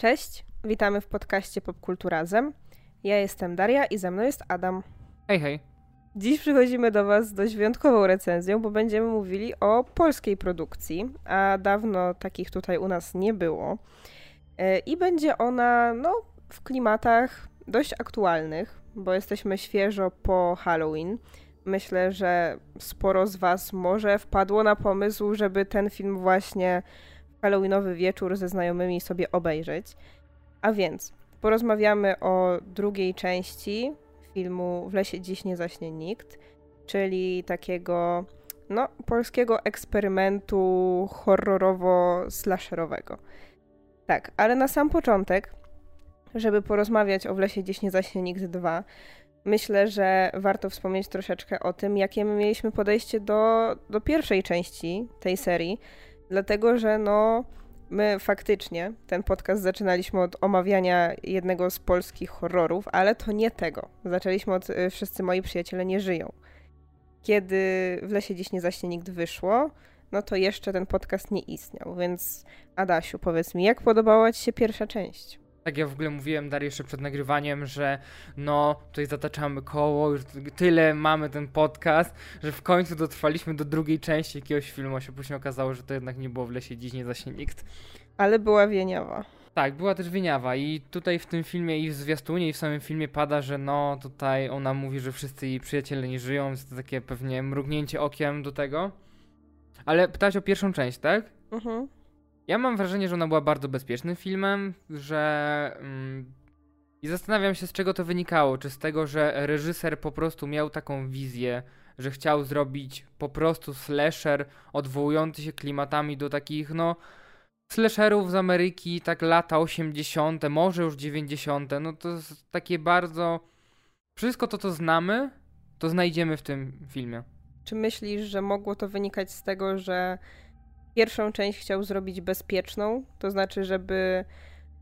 Cześć, witamy w podcaście Popkulturazem. Ja jestem Daria i ze mną jest Adam. Hej, hej. Dziś przychodzimy do Was z dość wyjątkową recenzją, bo będziemy mówili o polskiej produkcji, a dawno takich tutaj u nas nie było. E, I będzie ona no, w klimatach dość aktualnych, bo jesteśmy świeżo po Halloween. Myślę, że sporo z Was może wpadło na pomysł, żeby ten film właśnie Halloweenowy wieczór ze znajomymi sobie obejrzeć. A więc porozmawiamy o drugiej części filmu W lesie dziś nie zaśnie nikt, czyli takiego no, polskiego eksperymentu horrorowo-slasherowego. Tak, ale na sam początek, żeby porozmawiać o W lesie dziś nie zaśnie nikt 2, myślę, że warto wspomnieć troszeczkę o tym, jakie my mieliśmy podejście do, do pierwszej części tej serii, dlatego że no my faktycznie ten podcast zaczynaliśmy od omawiania jednego z polskich horrorów, ale to nie tego. Zaczęliśmy od y, Wszyscy moi przyjaciele nie żyją. Kiedy w lesie dziś nie zaśnie nikt wyszło, no to jeszcze ten podcast nie istniał, więc Adasiu, powiedz mi, jak podobała Ci się pierwsza część? Tak, ja w ogóle mówiłem Darii jeszcze przed nagrywaniem, że no, tutaj zataczamy koło, już tyle mamy ten podcast, że w końcu dotrwaliśmy do drugiej części jakiegoś filmu, a się później okazało, że to jednak nie było w lesie dziś nie zaśnie nikt. Ale była wieniawa. Tak, była też wieniawa i tutaj w tym filmie i w zwiastunie i w samym filmie pada, że no tutaj ona mówi, że wszyscy jej przyjaciele nie żyją, więc to takie pewnie mrugnięcie okiem do tego. Ale pytałeś o pierwszą część, tak? Mhm. Ja mam wrażenie, że ona była bardzo bezpiecznym filmem, że. Mm, I zastanawiam się, z czego to wynikało. Czy z tego, że reżyser po prostu miał taką wizję, że chciał zrobić po prostu slasher odwołujący się klimatami do takich, no. Slasherów z Ameryki, tak lata 80., może już 90. No to jest takie bardzo. Wszystko to, co znamy, to znajdziemy w tym filmie. Czy myślisz, że mogło to wynikać z tego, że pierwszą część chciał zrobić bezpieczną, to znaczy, żeby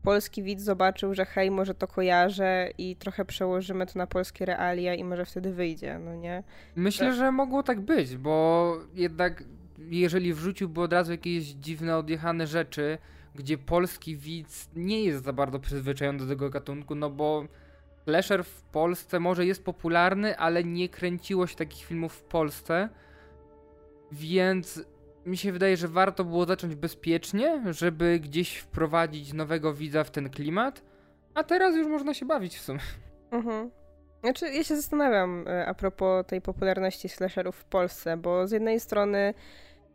polski widz zobaczył, że hej, może to kojarzę i trochę przełożymy to na polskie realia i może wtedy wyjdzie, no nie? Myślę, Tak. że mogło tak być, bo jednak jeżeli wrzuciłby od razu jakieś dziwne, odjechane rzeczy, gdzie polski widz nie jest za bardzo przyzwyczajony do tego gatunku, no bo slasher w Polsce może jest popularny, ale nie kręciło się takich filmów w Polsce, więc mi się wydaje, że warto było zacząć bezpiecznie, żeby gdzieś wprowadzić nowego widza w ten klimat, a teraz już można się bawić w sumie. Mhm. Znaczy, ja się zastanawiam e, a propos tej popularności slasherów w Polsce, bo z jednej strony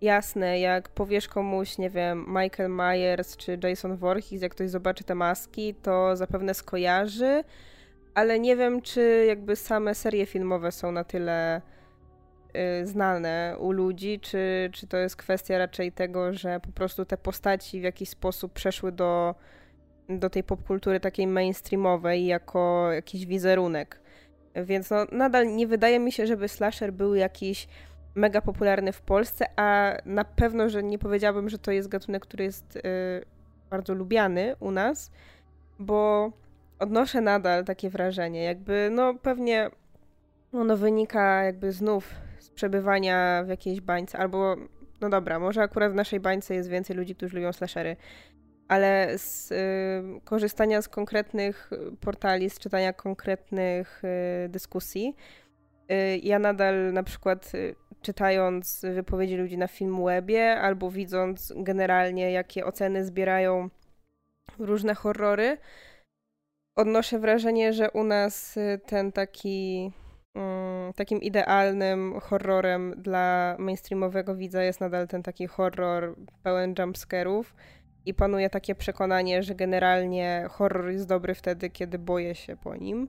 jasne, jak powiesz komuś, nie wiem, Michael Myers czy Jason Voorhees, jak ktoś zobaczy te maski, to zapewne skojarzy, ale nie wiem, czy jakby same serie filmowe są na tyle znane u ludzi, czy, czy to jest kwestia raczej tego, że po prostu te postaci w jakiś sposób przeszły do, do tej popkultury takiej mainstreamowej jako jakiś wizerunek. Więc no, nadal nie wydaje mi się, żeby slasher był jakiś mega popularny w Polsce, a na pewno, że nie powiedziałabym, że to jest gatunek, który jest y, bardzo lubiany u nas, bo odnoszę nadal takie wrażenie, jakby no pewnie ono wynika jakby znów przebywania w jakiejś bańce, albo no dobra, może akurat w naszej bańce jest więcej ludzi, którzy lubią slashery, ale z y, korzystania z konkretnych portali, z czytania konkretnych y, dyskusji, y, ja nadal na przykład y, czytając wypowiedzi ludzi na Filmwebie albo widząc generalnie jakie oceny zbierają różne horrory, odnoszę wrażenie, że u nas y, ten taki takim idealnym horrorem dla mainstreamowego widza jest nadal ten taki horror pełen jumpscarów i panuje takie przekonanie, że generalnie horror jest dobry wtedy, kiedy boję się po nim.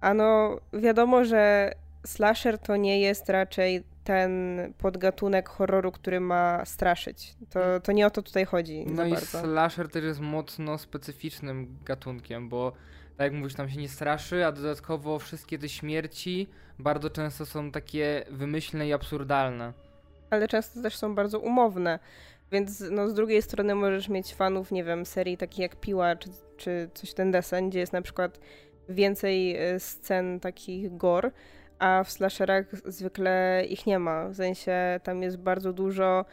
A no wiadomo, że slasher to nie jest raczej ten podgatunek horroru, który ma straszyć. To, to nie o to tutaj chodzi No i bardzo. slasher też jest mocno specyficznym gatunkiem, bo tak jak mówisz, tam się nie straszy, a dodatkowo wszystkie te śmierci bardzo często są takie wymyślne i absurdalne. ale często też są bardzo umowne. Więc no, z drugiej strony możesz mieć fanów, nie wiem, serii takich jak Piła czy, czy coś ten desen, gdzie jest na przykład więcej e, scen takich gore, a w slasherach zwykle ich nie ma. W sensie tam jest bardzo dużo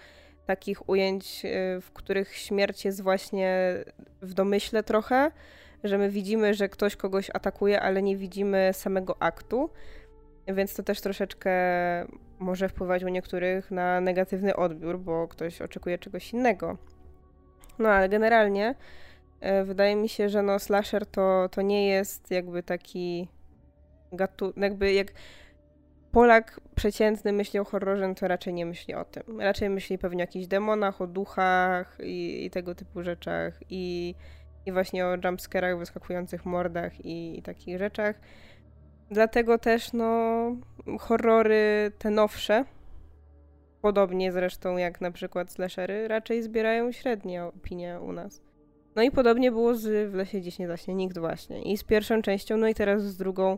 takich ujęć, y, w których śmierć jest właśnie w domyśle trochę, że my widzimy, że ktoś kogoś atakuje, ale nie widzimy samego aktu. Więc to też troszeczkę może wpływać u niektórych na negatywny odbiór, bo ktoś oczekuje czegoś innego. No ale generalnie e, wydaje mi się, że no slasher to, to nie jest jakby taki gatunek, jakby jak Polak przeciętny myśli o horrorze, no to raczej nie myśli o tym. Raczej myśli pewnie o jakichś demonach, o duchach i, i tego typu rzeczach i, i właśnie o jumpscarach, wyskakujących mordach i, takich rzeczach. Dlatego też, no, horrory te nowsze, podobnie zresztą jak na przykład slashery, raczej zbierają średnie opinie u nas. No i podobnie było z W lesie dziś nie zaśnie nikt właśnie. I z pierwszą częścią, no i teraz z drugą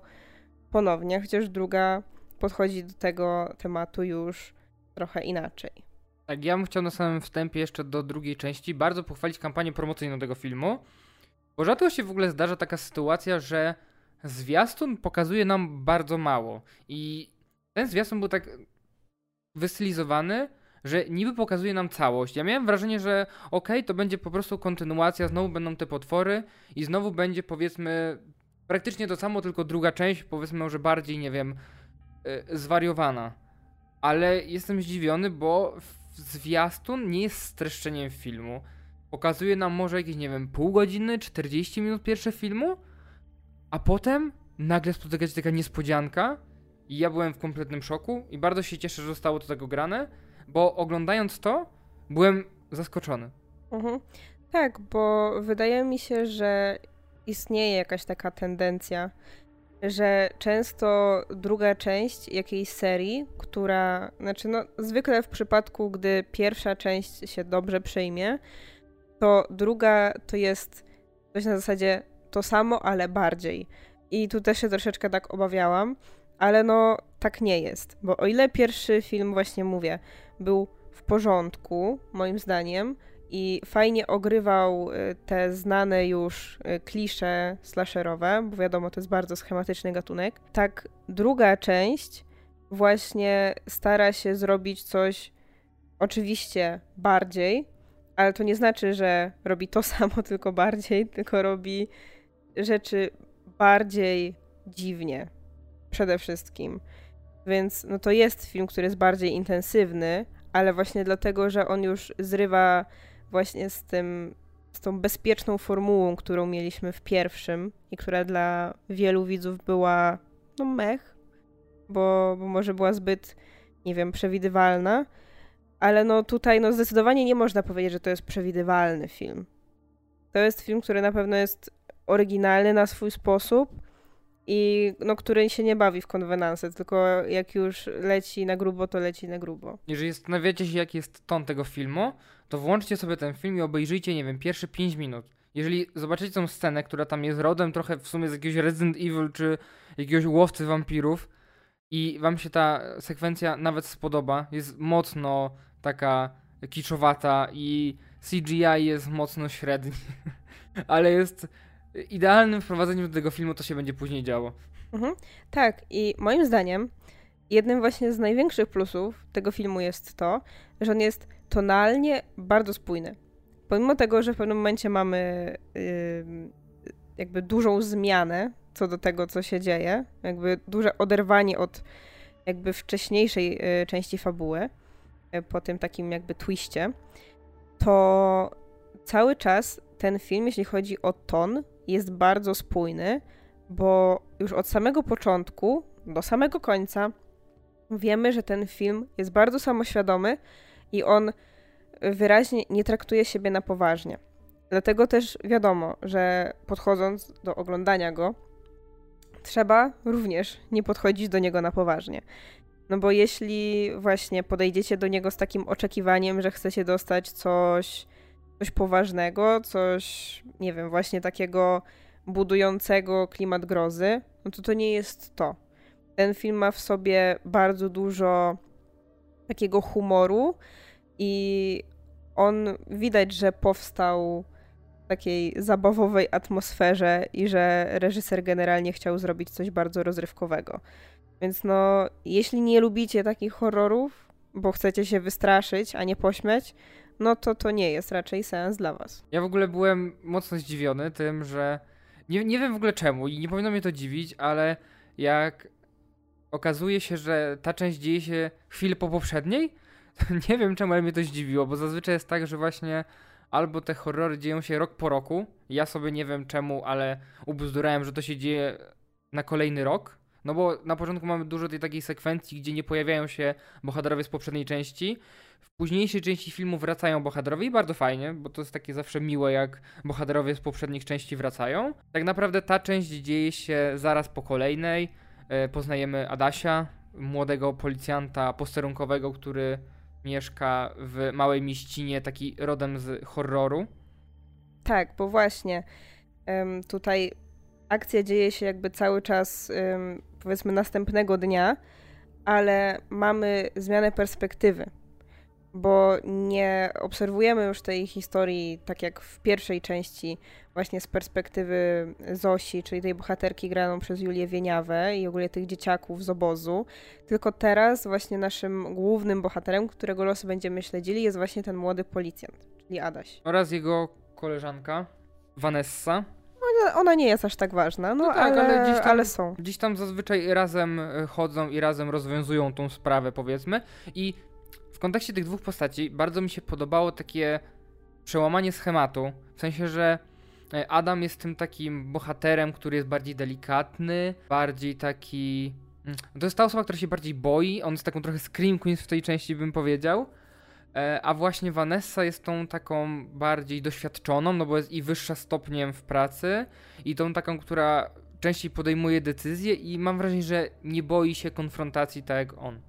ponownie, chociaż druga podchodzi do tego tematu już trochę inaczej. Tak, ja bym chciał na samym wstępie jeszcze do drugiej części bardzo pochwalić kampanię promocyjną tego filmu, bo rzadko się w ogóle zdarza taka sytuacja, że zwiastun pokazuje nam bardzo mało. I ten zwiastun był tak wystylizowany, że niby pokazuje nam całość. Ja miałem wrażenie, że okej, okay, to będzie po prostu kontynuacja, znowu będą te potwory i znowu będzie powiedzmy praktycznie to samo, tylko druga część, powiedzmy może bardziej, nie wiem, yy, zwariowana. Ale jestem zdziwiony, bo zwiastun nie jest streszczeniem filmu. Pokazuje nam może jakieś, nie wiem, pół godziny, 40 minut pierwsze filmu, a potem nagle spotyka się taka niespodzianka i ja byłem w kompletnym szoku i bardzo się cieszę, że zostało to tego grane, bo oglądając to byłem zaskoczony. Mhm. Tak, bo wydaje mi się, że istnieje jakaś taka tendencja, że często druga część jakiejś serii, która, znaczy no zwykle w przypadku, gdy pierwsza część się dobrze przyjmie, to druga to jest coś na zasadzie to samo, ale bardziej. I tu też się troszeczkę tak obawiałam, ale no tak nie jest, bo o ile pierwszy film, właśnie mówię, był w porządku, moim zdaniem, i fajnie ogrywał y, te znane już y, klisze slasherowe, bo wiadomo, to jest bardzo schematyczny gatunek. Tak, druga część właśnie stara się zrobić coś oczywiście bardziej, ale to nie znaczy, że robi to samo, tylko bardziej, tylko robi rzeczy bardziej dziwnie. Przede wszystkim. Więc no to jest film, który jest bardziej intensywny, ale właśnie dlatego, że on już zrywa właśnie z tym, z tą bezpieczną formułą, którą mieliśmy w pierwszym i która dla wielu widzów była no mech, bo, bo może była zbyt, nie wiem, przewidywalna, ale no tutaj no zdecydowanie nie można powiedzieć, że to jest przewidywalny film. To jest film, który na pewno jest oryginalny na swój sposób i no, który się nie bawi w konwenanse, tylko jak już leci na grubo, to leci na grubo. Jeżeli zastanawiacie się, jaki jest ton tego filmu, to włączcie sobie ten film i obejrzyjcie, nie wiem, pierwsze 5 minut. Jeżeli zobaczycie tą scenę, która tam jest rodem trochę w sumie z jakiegoś Resident Evil czy jakiegoś łowcy wampirów i wam się ta sekwencja nawet spodoba, jest mocno taka kiczowata i CGI jest mocno średni, ale jest idealnym wprowadzeniem do tego filmu to się będzie później działo. Mhm. Tak, i moim zdaniem jednym właśnie z największych plusów tego filmu jest to, że on jest tonalnie bardzo spójny. Pomimo tego, że w pewnym momencie mamy yy, jakby dużą zmianę co do tego, co się dzieje, jakby duże oderwanie od jakby wcześniejszej yy, części fabuły, yy, po tym takim jakby twiście, to cały czas ten film, jeśli chodzi o ton, jest bardzo spójny, bo już od samego początku do samego końca wiemy, że ten film jest bardzo samoświadomy i on wyraźnie nie traktuje siebie na poważnie. Dlatego też wiadomo, że podchodząc do oglądania go, trzeba również nie podchodzić do niego na poważnie. No bo jeśli właśnie podejdziecie do niego z takim oczekiwaniem, że chcecie dostać coś coś poważnego, coś, nie wiem, właśnie takiego budującego klimat grozy, no to to nie jest to. Ten film ma w sobie bardzo dużo takiego humoru i on widać, że powstał w takiej zabawowej atmosferze i że reżyser generalnie chciał zrobić coś bardzo rozrywkowego. Więc no, jeśli nie lubicie takich horrorów, bo chcecie się wystraszyć, a nie pośmiać, no to to nie jest raczej sens dla was. Ja w ogóle byłem mocno zdziwiony tym, że nie, nie wiem w ogóle czemu i nie powinno mnie to dziwić, ale jak okazuje się, że ta część dzieje się chwilę po poprzedniej, nie wiem czemu ale mnie to zdziwiło, bo zazwyczaj jest tak, że właśnie albo te horrory dzieją się rok po roku, ja sobie nie wiem czemu, ale ubzdurałem, że to się dzieje na kolejny rok, no bo na początku mamy dużo tej takiej sekwencji, gdzie nie pojawiają się bohaterowie z poprzedniej części. W późniejszej części filmu wracają bohaterowie i bardzo fajnie, bo to jest takie zawsze miłe, jak bohaterowie z poprzednich części wracają. Tak naprawdę ta część dzieje się zaraz po kolejnej. E, poznajemy Adasia, młodego policjanta posterunkowego, który mieszka w małej mieścinie, taki rodem z horroru. Tak, bo właśnie tutaj akcja dzieje się jakby cały czas, powiedzmy, następnego dnia, ale mamy zmianę perspektywy, bo nie obserwujemy już tej historii tak jak w pierwszej części, właśnie z perspektywy Zosi, czyli tej bohaterki graną przez Julię Wieniawę i ogólnie tych dzieciaków z obozu, tylko teraz właśnie naszym głównym bohaterem, którego losy będziemy śledzili, jest właśnie ten młody policjant, czyli Adaś. Oraz jego koleżanka Vanessa, ona, ona nie jest aż tak ważna, no, no tak, ale, ale, gdzieś tam, ale są. Gdzieś tam zazwyczaj razem e, chodzą i razem rozwiązują tą sprawę, powiedzmy. I kontekście tych dwóch postaci bardzo mi się podobało takie przełamanie schematu. W sensie, że e, Adam jest tym takim bohaterem, który jest bardziej delikatny, bardziej taki. Mm, to jest ta osoba, która się bardziej boi. On jest taką trochę Scream Queen w tej części, bym powiedział. E, a właśnie Vanessa jest tą taką bardziej doświadczoną, no bo jest i wyższa stopniem w pracy, i tą taką, która częściej podejmuje decyzje i mam wrażenie, że nie boi się konfrontacji tak jak on.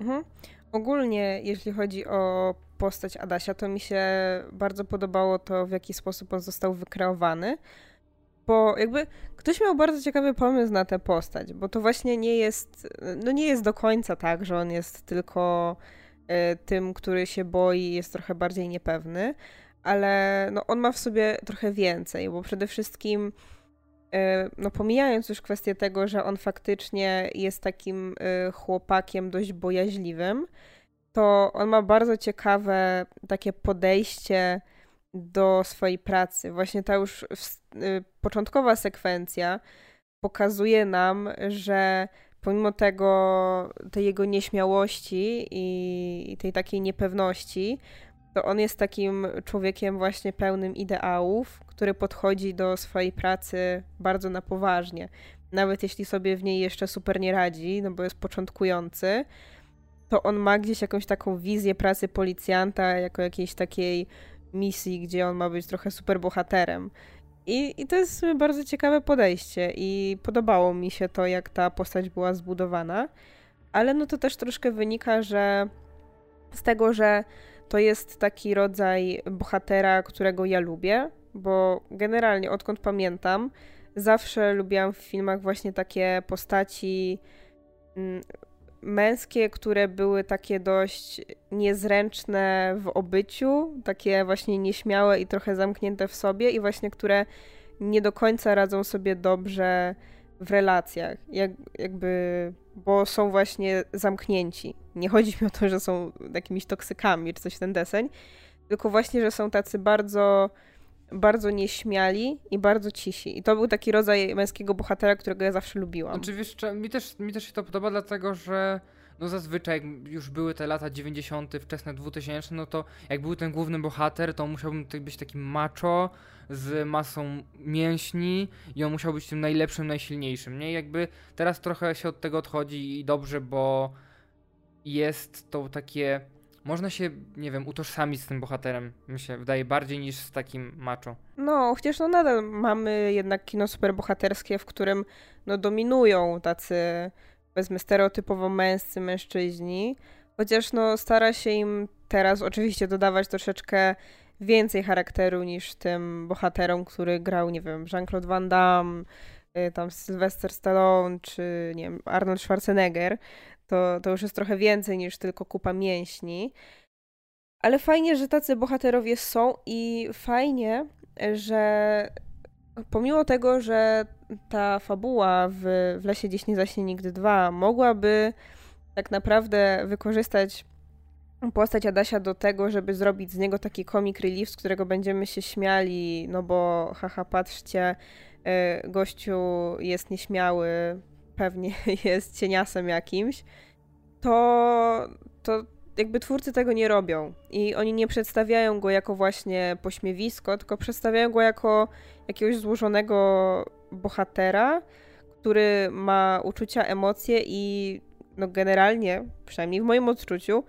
Mhm. Ogólnie, jeśli chodzi o postać Adasia, to mi się bardzo podobało to, w jaki sposób on został wykreowany, bo jakby ktoś miał bardzo ciekawy pomysł na tę postać, bo to właśnie nie jest, no nie jest do końca tak, że on jest tylko E, tym, który się boi, jest trochę bardziej niepewny, ale no, on ma w sobie trochę więcej, bo przede wszystkim no pomijając już kwestię tego, że on faktycznie jest takim e, chłopakiem dość bojaźliwym, to on ma bardzo ciekawe takie podejście do swojej pracy. Właśnie ta już początkowa sekwencja pokazuje nam, że pomimo tego, tej jego nieśmiałości i tej takiej niepewności, to on jest takim człowiekiem właśnie pełnym ideałów, który podchodzi do swojej pracy bardzo na poważnie. Nawet jeśli sobie w niej jeszcze super nie radzi, no bo jest początkujący, to on ma gdzieś jakąś taką wizję pracy policjanta jako jakiejś takiej misji, gdzie on ma być trochę super bohaterem. I, I to jest bardzo ciekawe podejście i podobało mi się to, jak ta postać była zbudowana, ale no to też troszkę wynika, że z tego, że to jest taki rodzaj bohatera, którego ja lubię, bo generalnie odkąd pamiętam, zawsze lubiłam w filmach właśnie takie postaci mm, męskie, które były takie dość niezręczne w obyciu, takie właśnie nieśmiałe i trochę zamknięte w sobie i właśnie które nie do końca radzą sobie dobrze w relacjach, jak, jakby, bo są właśnie zamknięci. Nie chodzi mi o to, że są jakimiś toksykami czy coś w ten deseń, tylko właśnie, że są tacy bardzo bardzo nieśmiali i bardzo cisi. I to był taki rodzaj męskiego bohatera, którego ja zawsze lubiłam. Znaczy wiesz, mi też, mi też się to podoba, dlatego że no zazwyczaj jak już były te lata 90., wczesne 2000, no to jak był ten główny bohater, to musiałbym być takim macho z masą mięśni i on musiał być tym najlepszym, najsilniejszym, nie? Jakby teraz trochę się od tego odchodzi i dobrze, bo jest to takie można się, nie wiem, utożsamić z tym bohaterem, mi się wydaje, bardziej niż z takim macho. No, chociaż no nadal mamy jednak kino superbohaterskie, w którym no dominują tacy, powiedzmy, stereotypowo męscy mężczyźni, chociaż no stara się im teraz oczywiście dodawać troszeczkę więcej charakteru niż tym bohaterom, który grał, nie wiem, Jean-Claude Van Damme, y, tam Sylvester Stallone, czy nie wiem, Arnold Schwarzenegger, to, to już jest trochę więcej niż tylko kupa mięśni. Ale fajnie, że tacy bohaterowie są i fajnie, że pomimo tego, że ta fabuła w, w Lesie Gdzieś Nie Zaśnie Nigdy 2 mogłaby tak naprawdę wykorzystać postać Adasia do tego, żeby zrobić z niego taki comic relief, z którego będziemy się śmiali, no bo haha, patrzcie, y, gościu jest nieśmiały, pewnie jest cieniasem jakimś, to, to jakby twórcy tego nie robią. I oni nie przedstawiają go jako właśnie pośmiewisko, tylko przedstawiają go jako jakiegoś złożonego bohatera, który ma uczucia, emocje i no generalnie, przynajmniej w moim odczuciu,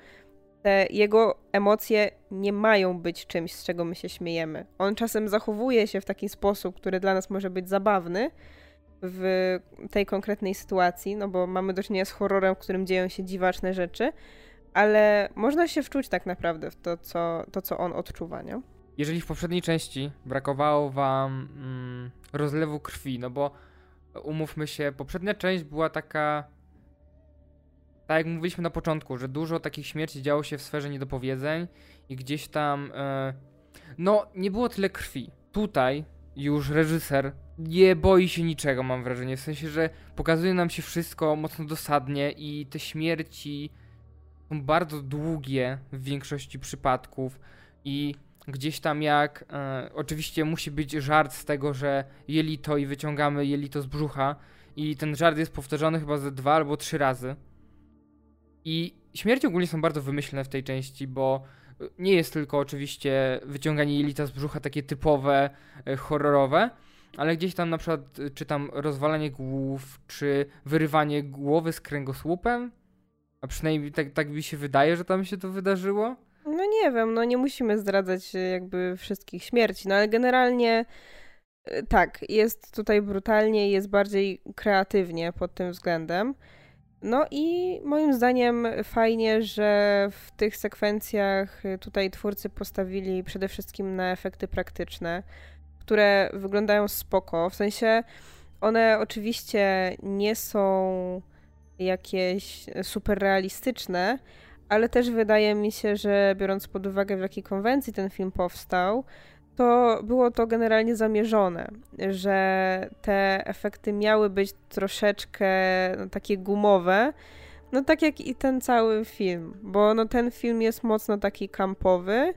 te jego emocje nie mają być czymś, z czego my się śmiejemy. On czasem zachowuje się w taki sposób, który dla nas może być zabawny w tej konkretnej sytuacji, no bo mamy do czynienia z horrorem, w którym dzieją się dziwaczne rzeczy, ale można się wczuć tak naprawdę w to, co, to, co on odczuwa, nie? Jeżeli w poprzedniej części brakowało wam mm, rozlewu krwi, no bo umówmy się, poprzednia część była taka tak jak mówiliśmy na początku, że dużo takich śmierci działo się w sferze niedopowiedzeń i gdzieś tam, e, no, nie było tyle krwi. Tutaj już reżyser nie boi się niczego, mam wrażenie. W sensie, że pokazuje nam się wszystko mocno dosadnie i te śmierci bardzo długie w większości przypadków i gdzieś tam jak e, oczywiście musi być żart z tego, że jelito i wyciągamy jelito z brzucha i ten żart jest powtarzany chyba ze dwa albo trzy razy. I śmierci ogólnie są bardzo wymyślne w tej części, bo nie jest tylko oczywiście wyciąganie jelita z brzucha takie typowe, e, horrorowe, ale gdzieś tam na przykład e, czy tam rozwalanie głów, czy wyrywanie głowy z kręgosłupem, a przynajmniej tak, tak mi się wydaje, że tam się to wydarzyło. No nie wiem, no nie musimy zdradzać e, jakby wszystkich śmierci, no ale generalnie tak, jest tutaj brutalnie, jest bardziej kreatywnie pod tym względem. No i moim zdaniem fajnie, że w tych sekwencjach tutaj twórcy postawili przede wszystkim na efekty praktyczne, które wyglądają spoko. W sensie one oczywiście nie są jakieś super realistyczne, ale też wydaje mi się, że biorąc pod uwagę w jakiej konwencji ten film powstał, to było to generalnie zamierzone, że te efekty miały być troszeczkę no, takie gumowe, no tak jak i ten cały film, bo no ten film jest mocno taki kampowy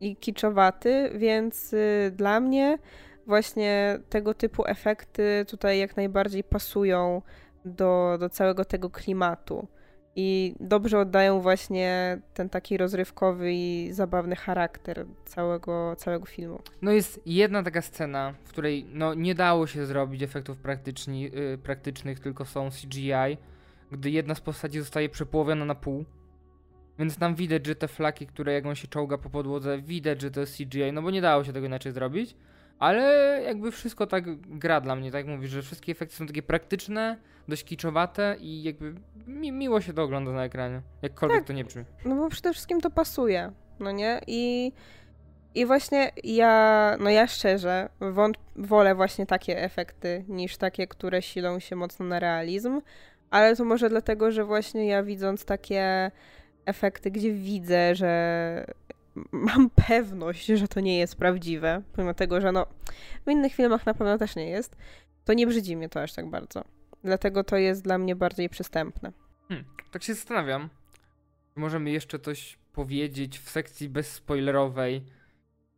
i kiczowaty, więc y, dla mnie właśnie tego typu efekty tutaj jak najbardziej pasują do, do całego tego klimatu i dobrze oddają właśnie ten taki rozrywkowy i zabawny charakter całego, całego filmu. No jest jedna taka scena, w której no, nie dało się zrobić efektów praktyczni, yy, praktycznych, tylko są CGI, gdy jedna z postaci zostaje przepołowiona na pół. Więc tam widać, że te flaki, które jak on się czołga po podłodze, widać, że to jest CGI, no bo nie dało się tego inaczej zrobić. Ale jakby wszystko tak gra dla mnie, tak mówisz, że wszystkie efekty są takie praktyczne, dość kiczowate i jakby mi miło się to ogląda na ekranie, jakkolwiek tak, to nie brzmi. No bo przede wszystkim to pasuje, no nie? I, i właśnie ja, no ja szczerze wąt, wolę właśnie takie efekty niż takie, które silą się mocno na realizm, ale to może dlatego, że właśnie ja widząc takie efekty, gdzie widzę, że mam pewność, że to nie jest prawdziwe, pomimo tego, że no w innych filmach na pewno też nie jest, to nie brzydzi mnie to aż tak bardzo. Dlatego to jest dla mnie bardziej przystępne. Hmm, tak się zastanawiam. Możemy jeszcze coś powiedzieć w sekcji bezspoilerowej,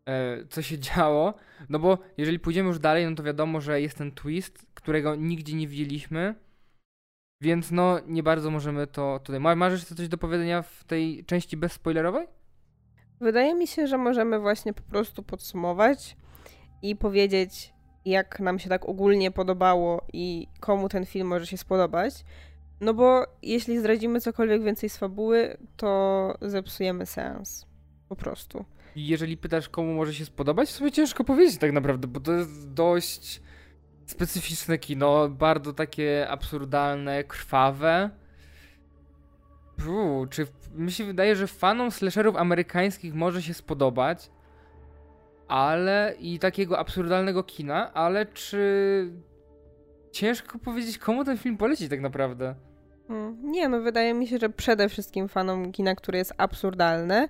e, co się działo. No bo jeżeli pójdziemy już dalej, no to wiadomo, że jest ten twist, którego nigdzie nie widzieliśmy. Więc no, nie bardzo możemy to tutaj. Masz jeszcze coś do powiedzenia w tej części bezspoilerowej? Wydaje mi się, że możemy właśnie po prostu podsumować i powiedzieć, jak nam się tak ogólnie podobało i komu ten film może się spodobać. No bo jeśli zdradzimy cokolwiek więcej z fabuły, to zepsujemy sens. Po prostu. Jeżeli pytasz, komu może się spodobać, sobie ciężko powiedzieć tak naprawdę, bo to jest dość specyficzne kino, bardzo takie absurdalne, krwawe. Uu, czy mi się wydaje, że fanom slasherów amerykańskich może się spodobać, ale i takiego absurdalnego kina, ale czy ciężko powiedzieć, komu ten film poleci tak naprawdę? Hmm, nie, no wydaje mi się, że przede wszystkim fanom kina, które jest absurdalne,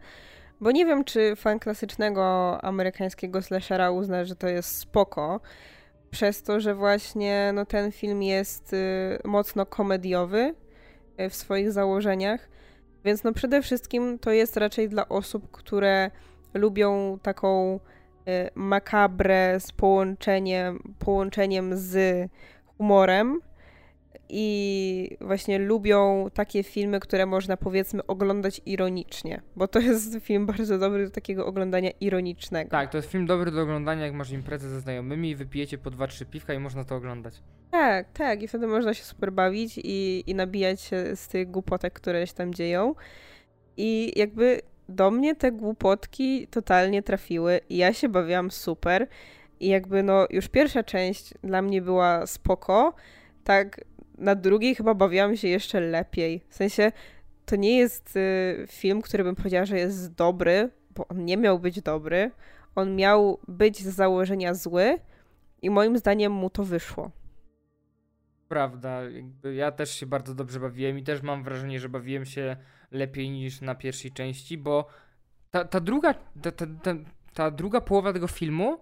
bo nie wiem, czy fan klasycznego amerykańskiego slashera uzna, że to jest spoko, przez to, że właśnie no, ten film jest y, mocno komediowy y, w swoich założeniach, Więc no przede wszystkim to jest raczej dla osób, które lubią taką y, makabrę z połączeniem, połączeniem z humorem i właśnie lubią takie filmy, które można powiedzmy oglądać ironicznie, bo to jest film bardzo dobry do takiego oglądania ironicznego. Tak, to jest film dobry do oglądania, jak masz imprezę ze znajomymi, wypijecie po dwa, trzy piwka i można to oglądać. Tak, tak, i wtedy można się super bawić i, i nabijać się z tych głupotek, które się tam dzieją. I jakby do mnie te głupotki totalnie trafiły i ja się bawiłam super. I jakby no już pierwsza część dla mnie była spoko, tak na drugiej chyba bawiłam się jeszcze lepiej. W sensie to nie jest y, film, który bym powiedziała, że jest dobry, bo on nie miał być dobry. On miał być z założenia zły i moim zdaniem mu to wyszło. Prawda, jakby ja też się bardzo dobrze bawiłem i też mam wrażenie, że bawiłem się lepiej niż na pierwszej części, bo ta, ta druga ta, ta, ta, ta druga połowa tego filmu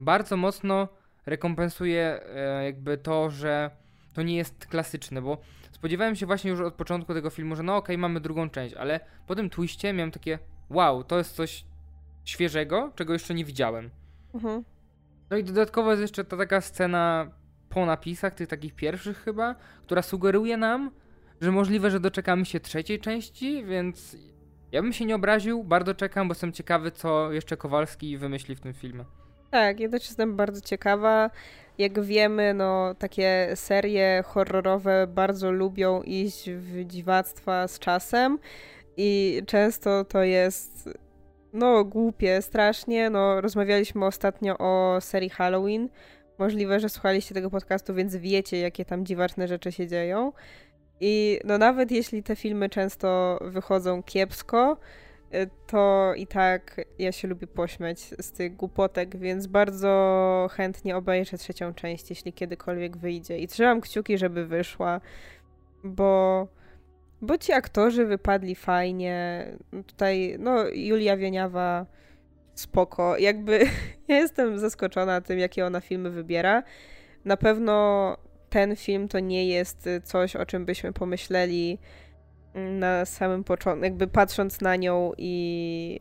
bardzo mocno rekompensuje e, jakby to, że to nie jest klasyczne, bo spodziewałem się właśnie już od początku tego filmu, że no okej, okay, mamy drugą część, ale po tym twiście miałem takie wow, to jest coś świeżego, czego jeszcze nie widziałem. Mhm. No i dodatkowo jest jeszcze ta taka scena po napisach, tych takich pierwszych chyba, która sugeruje nam, że możliwe, że doczekamy się trzeciej części, więc ja bym się nie obraził, bardzo czekam, bo jestem ciekawy, co jeszcze Kowalski wymyśli w tym filmie. Tak, ja też jestem bardzo ciekawa. Jak wiemy, no takie serie horrorowe bardzo lubią iść w dziwactwa z czasem i często to jest no głupie strasznie. No rozmawialiśmy ostatnio o serii Halloween. Możliwe, że słuchaliście tego podcastu, więc wiecie, jakie tam dziwaczne rzeczy się dzieją. I no nawet jeśli te filmy często wychodzą kiepsko, y, to i tak ja się lubię pośmiać z tych głupotek, więc bardzo chętnie obejrzę trzecią część, jeśli kiedykolwiek wyjdzie. I trzymam kciuki, żeby wyszła, bo, bo ci aktorzy wypadli fajnie. Tutaj, no, Julia Wieniawa spoko. Jakby ja jestem zaskoczona tym, jakie ona filmy wybiera. Na pewno ten film to nie jest coś, o czym byśmy pomyśleli na samym początku, jakby patrząc na nią i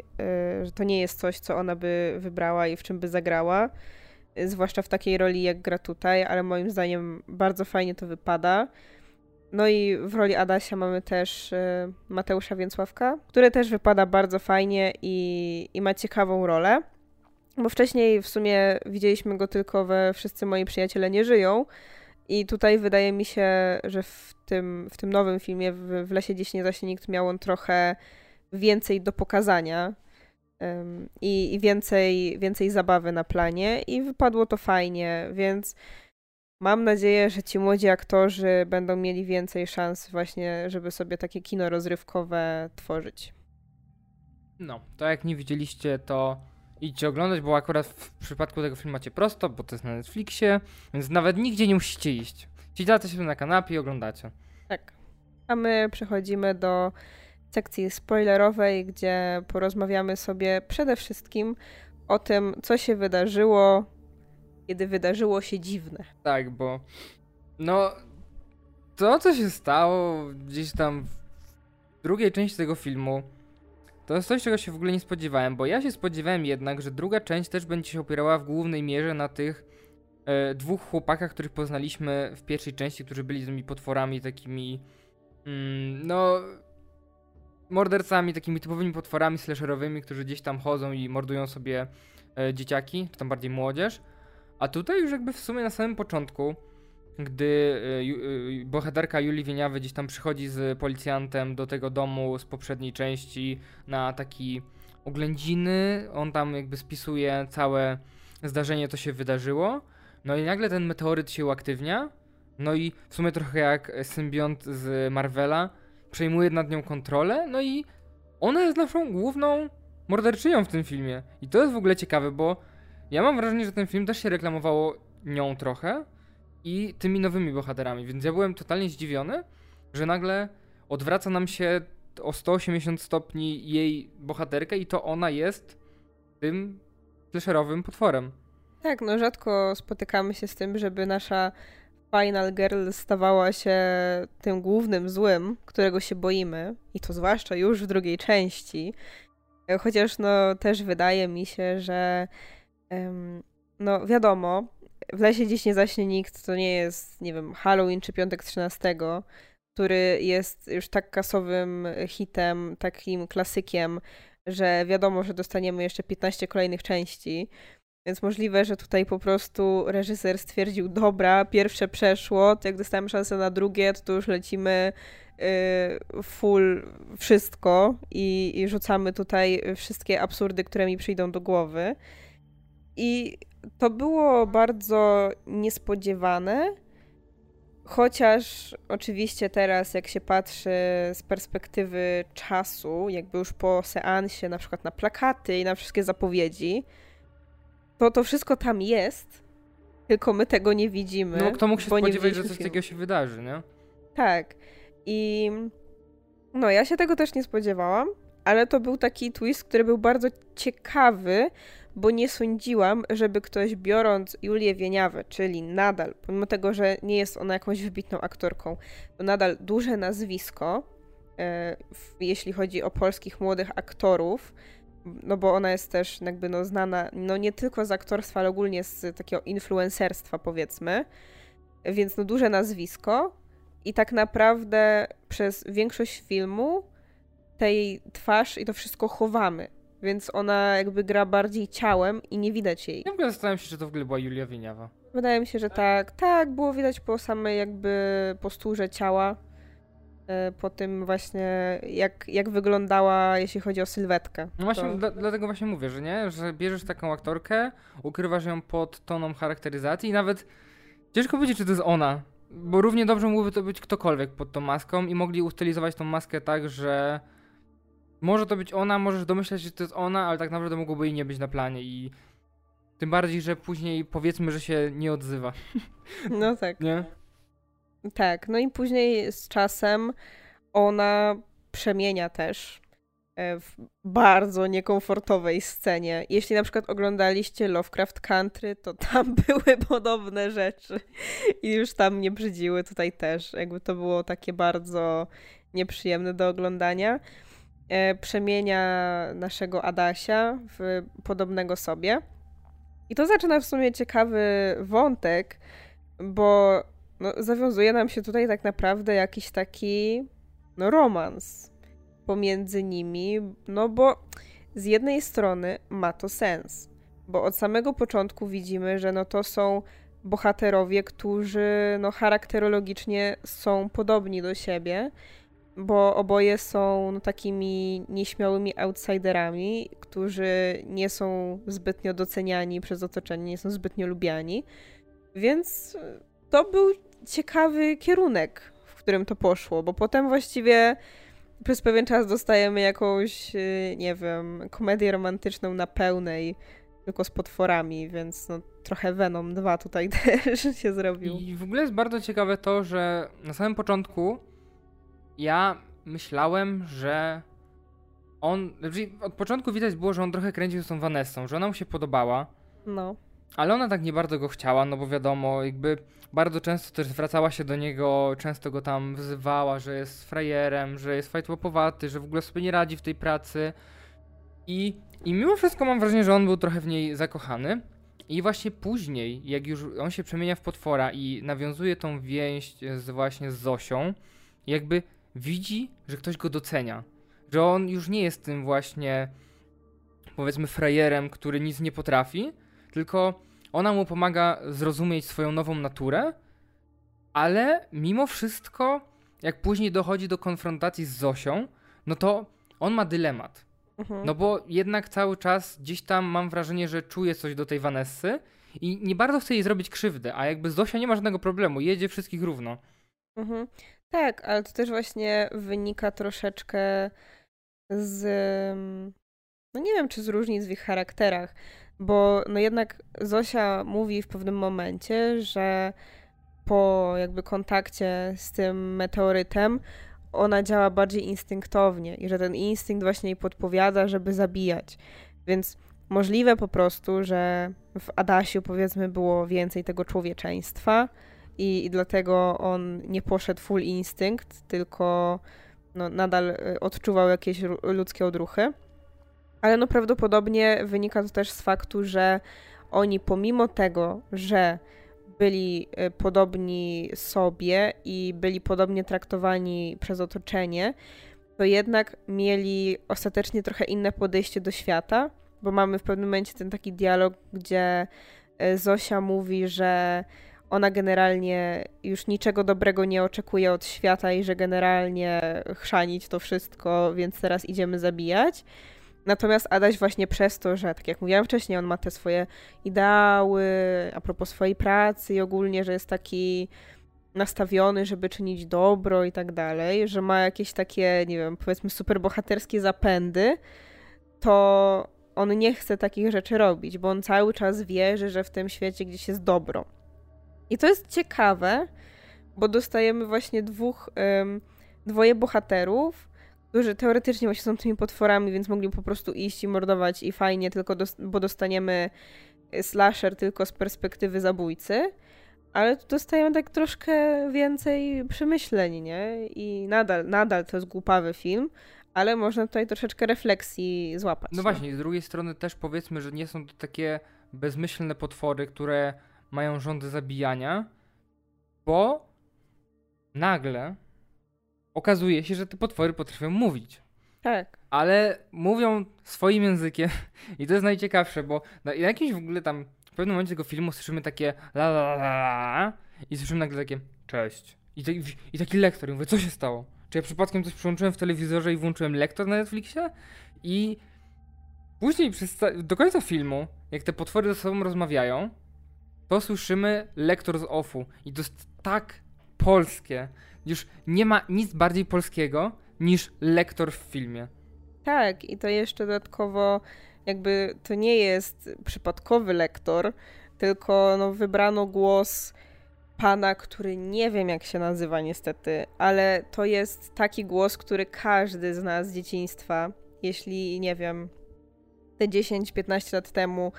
yy, że to nie jest coś, co ona by wybrała i w czym by zagrała. Zwłaszcza w takiej roli, jak gra tutaj, ale moim zdaniem bardzo fajnie to wypada. No i w roli Adasia mamy też y, Mateusza Więcławka, który też wypada bardzo fajnie i, i ma ciekawą rolę. Bo wcześniej w sumie widzieliśmy go tylko we Wszyscy moi przyjaciele nie żyją. I tutaj wydaje mi się, że w tym, w tym nowym filmie, w, w Lesie Dziś nie zaśnie nikt, miał on trochę więcej do pokazania i, i więcej, więcej zabawy na planie i wypadło to fajnie, więc Mam nadzieję, że ci młodzi aktorzy będą mieli więcej szans właśnie, żeby sobie takie kino rozrywkowe tworzyć. No, to jak nie widzieliście, to idźcie oglądać, bo akurat w przypadku tego filmu macie prosto, bo to jest na Netflixie, więc nawet nigdzie nie musicie iść. Siedziacie się na kanapie i oglądacie. Tak. A my przechodzimy do sekcji spoilerowej, gdzie porozmawiamy sobie przede wszystkim o tym, co się wydarzyło kiedy wydarzyło się dziwne. Tak, bo no to, co się stało gdzieś tam w drugiej części tego filmu, to jest coś, czego się w ogóle nie spodziewałem, bo ja się spodziewałem jednak, że druga część też będzie się opierała w głównej mierze na tych e, dwóch chłopakach, których poznaliśmy w pierwszej części, którzy byli tymi potworami takimi, mm, no, mordercami, takimi typowymi potworami slasherowymi, którzy gdzieś tam chodzą i mordują sobie e, dzieciaki, czy tam bardziej młodzież. A tutaj już jakby w sumie na samym początku, gdy y, y, bohaterka Julii Wieniawy gdzieś tam przychodzi z policjantem do tego domu z poprzedniej części na taki oględziny, on tam jakby spisuje całe zdarzenie, co się wydarzyło. No i nagle ten meteoryt się uaktywnia. No i w sumie trochę jak symbiont z Marvela przejmuje nad nią kontrolę. No i ona jest naszą główną morderczynią w tym filmie. I to jest w ogóle ciekawe, bo ja mam wrażenie, że ten film też się reklamowało nią trochę i tymi nowymi bohaterami, więc ja byłem totalnie zdziwiony, że nagle odwraca nam się o 180 stopni jej bohaterkę i to ona jest tym slasherowym potworem. Tak, no rzadko spotykamy się z tym, żeby nasza Final Girl stawała się tym głównym złym, którego się boimy, i to zwłaszcza już w drugiej części. Chociaż no też wydaje mi się, że no wiadomo, w lesie dziś nie zaśnie nikt, to nie jest, nie wiem, Halloween czy Piątek 13, który jest już tak kasowym hitem, takim klasykiem, że wiadomo, że dostaniemy jeszcze 15 kolejnych części. Więc możliwe, że tutaj po prostu reżyser stwierdził, dobra, pierwsze przeszło, to jak dostałem szansę na drugie, to, to już lecimy y, full wszystko i, i rzucamy tutaj wszystkie absurdy, które mi przyjdą do głowy. I to było bardzo niespodziewane, chociaż oczywiście teraz, jak się patrzy z perspektywy czasu, jakby już po seansie, na przykład na plakaty i na wszystkie zapowiedzi, to to wszystko tam jest, tylko my tego nie widzimy. No kto mógł się spodziewać, że coś filmu. takiego się wydarzy, nie? Tak. I no ja się tego też nie spodziewałam, ale to był taki twist, który był bardzo ciekawy, bo nie sądziłam, żeby ktoś biorąc Julię Wieniawę, czyli nadal, pomimo tego, że nie jest ona jakąś wybitną aktorką, to nadal duże nazwisko, e, jeśli chodzi o polskich młodych aktorów, no bo ona jest też jakby no znana, no nie tylko z aktorstwa, ale ogólnie z takiego influencerstwa powiedzmy, więc no duże nazwisko i tak naprawdę przez większość filmu tej twarz i to wszystko chowamy, więc ona jakby gra bardziej ciałem i nie widać jej. Ja w ogóle zastanawiam się, czy to w ogóle była Julia Wieniawa. Wydaje mi się, że tak. Tak, było widać po samej jakby posturze ciała, e, po tym właśnie jak, jak wyglądała, jeśli chodzi o sylwetkę. No właśnie, to... dla, dlatego właśnie mówię, że nie, że bierzesz taką aktorkę, ukrywasz ją pod toną charakteryzacji i nawet ciężko powiedzieć, czy to jest ona, bo równie dobrze mógłby to być ktokolwiek pod tą maską i mogli ustylizować tą maskę tak, że może to być ona, możesz domyślać się, że to jest ona, ale tak naprawdę mogłoby jej nie być na planie i tym bardziej, że później powiedzmy, że się nie odzywa. No tak. Nie? Tak, no i później z czasem ona przemienia też e, w bardzo niekomfortowej scenie. Jeśli na przykład oglądaliście Lovecraft Country, to tam były podobne rzeczy i już tam mnie brzydziły, tutaj też. Jakby to było takie bardzo nieprzyjemne do oglądania. E, przemienia naszego Adasia w podobnego sobie. I to zaczyna w sumie ciekawy wątek, bo no, zawiązuje nam się tutaj tak naprawdę jakiś taki no, romans pomiędzy nimi, no bo z jednej strony ma to sens, bo od samego początku widzimy, że no to są bohaterowie, którzy no charakterologicznie są podobni do siebie bo oboje są no, takimi nieśmiałymi outsiderami, którzy nie są zbytnio doceniani przez otoczenie, nie są zbytnio lubiani. Więc to był ciekawy kierunek, w którym to poszło, bo potem właściwie przez pewien czas dostajemy jakąś, y, nie wiem, komedię romantyczną na pełnej, tylko z potworami, więc no, trochę Venom 2 tutaj też się zrobił. I w ogóle jest bardzo ciekawe to, że na samym początku ja myślałem, że on. Znaczy od początku widać było, że on trochę kręcił z tą Vanessą, że ona mu się podobała. No. Ale ona tak nie bardzo go chciała, no bo wiadomo, jakby bardzo często też zwracała się do niego, często go tam wzywała, że jest frajerem, że jest fajtłopowaty, że w ogóle sobie nie radzi w tej pracy. I, I mimo wszystko mam wrażenie, że on był trochę w niej zakochany. I właśnie później, jak już on się przemienia w potwora i nawiązuje tą więź z właśnie z Zosią, jakby widzi, że ktoś go docenia. Że on już nie jest tym właśnie, powiedzmy, frajerem, który nic nie potrafi, tylko ona mu pomaga zrozumieć swoją nową naturę, ale mimo wszystko, jak później dochodzi do konfrontacji z Zosią, no to on ma dylemat. Mhm. No bo jednak cały czas gdzieś tam mam wrażenie, że czuje coś do tej Vanessy i nie bardzo chce jej zrobić krzywdy, a jakby Zosia nie ma żadnego problemu, jedzie wszystkich równo. Mhm. Tak, ale to też właśnie wynika troszeczkę z. No nie wiem, czy z różnic w ich charakterach, bo no jednak Zosia mówi w pewnym momencie, że po jakby kontakcie z tym meteorytem ona działa bardziej instynktownie i że ten instynkt właśnie jej podpowiada, żeby zabijać. Więc możliwe po prostu, że w Adasiu powiedzmy było więcej tego człowieczeństwa i, i dlatego on nie poszedł full instynkt, tylko no, nadal y, odczuwał jakieś ludzkie odruchy. Ale no prawdopodobnie wynika to też z faktu, że oni pomimo tego, że byli y, podobni sobie i byli podobnie traktowani przez otoczenie, to jednak mieli ostatecznie trochę inne podejście do świata, bo mamy w pewnym momencie ten taki dialog, gdzie y, Zosia mówi, że ona generalnie już niczego dobrego nie oczekuje od świata i że generalnie chrzanić to wszystko, więc teraz idziemy zabijać. Natomiast Adaś właśnie przez to, że tak jak mówiłam wcześniej, on ma te swoje ideały a propos swojej pracy i ogólnie, że jest taki nastawiony, żeby czynić dobro i tak dalej, że ma jakieś takie, nie wiem, powiedzmy superbohaterskie zapędy, to on nie chce takich rzeczy robić, bo on cały czas wierzy, że w tym świecie gdzieś jest dobro. I to jest ciekawe, bo dostajemy właśnie dwóch, um, dwoje bohaterów, którzy teoretycznie właśnie są tymi potworami, więc mogli po prostu iść i mordować i fajnie, tylko bo dostaniemy y, slasher tylko z perspektywy zabójcy. Ale tu dostajemy tak troszkę więcej przemyśleń, nie? I nadal, nadal to jest głupawy film, ale można tutaj troszeczkę refleksji złapać. No właśnie, z drugiej strony też powiedzmy, że nie są to takie bezmyślne potwory, które mają rządy zabijania, bo nagle okazuje się, że te potwory potrafią mówić. Tak. Ale mówią swoim językiem i to jest najciekawsze, bo na jakimś w ogóle tam w pewnym momencie tego filmu słyszymy takie la la la la i słyszymy nagle takie cześć. I, te, i taki lektor. I mówię, co się stało? Czy ja przypadkiem coś przyłączyłem w telewizorze i włączyłem lektor na Netflixie? I później przez do końca filmu, jak te potwory ze sobą rozmawiają, to słyszymy lektor z offu. I to jest tak polskie. Już nie ma nic bardziej polskiego niż lektor w filmie. Tak, i to jeszcze dodatkowo jakby to nie jest przypadkowy lektor, tylko no, wybrano głos pana, który nie wiem jak się nazywa niestety, ale to jest taki głos, który każdy z nas z dzieciństwa, jeśli nie wiem, te 10-15 lat temu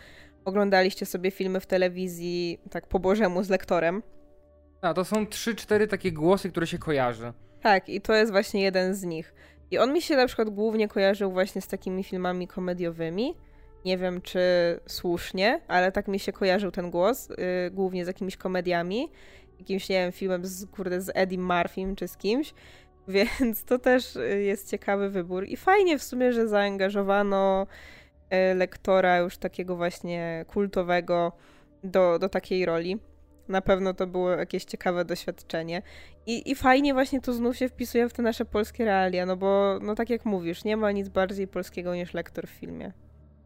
oglądaliście sobie filmy w telewizji tak po bożemu z lektorem. A, to są 3-4 takie głosy, które się kojarzy. Tak, i to jest właśnie jeden z nich. I on mi się na przykład głównie kojarzył właśnie z takimi filmami komediowymi. Nie wiem, czy słusznie, ale tak mi się kojarzył ten głos, yy, głównie z jakimiś komediami. Jakimś, nie wiem, filmem z, kurde, z Eddie Murphym czy z kimś. Więc to też y, jest ciekawy wybór. I fajnie w sumie, że zaangażowano lektora już takiego właśnie kultowego do, do takiej roli. Na pewno to było jakieś ciekawe doświadczenie. I, I fajnie właśnie to znów się wpisuje w te nasze polskie realia, no bo, no tak jak mówisz, nie ma nic bardziej polskiego niż lektor w filmie.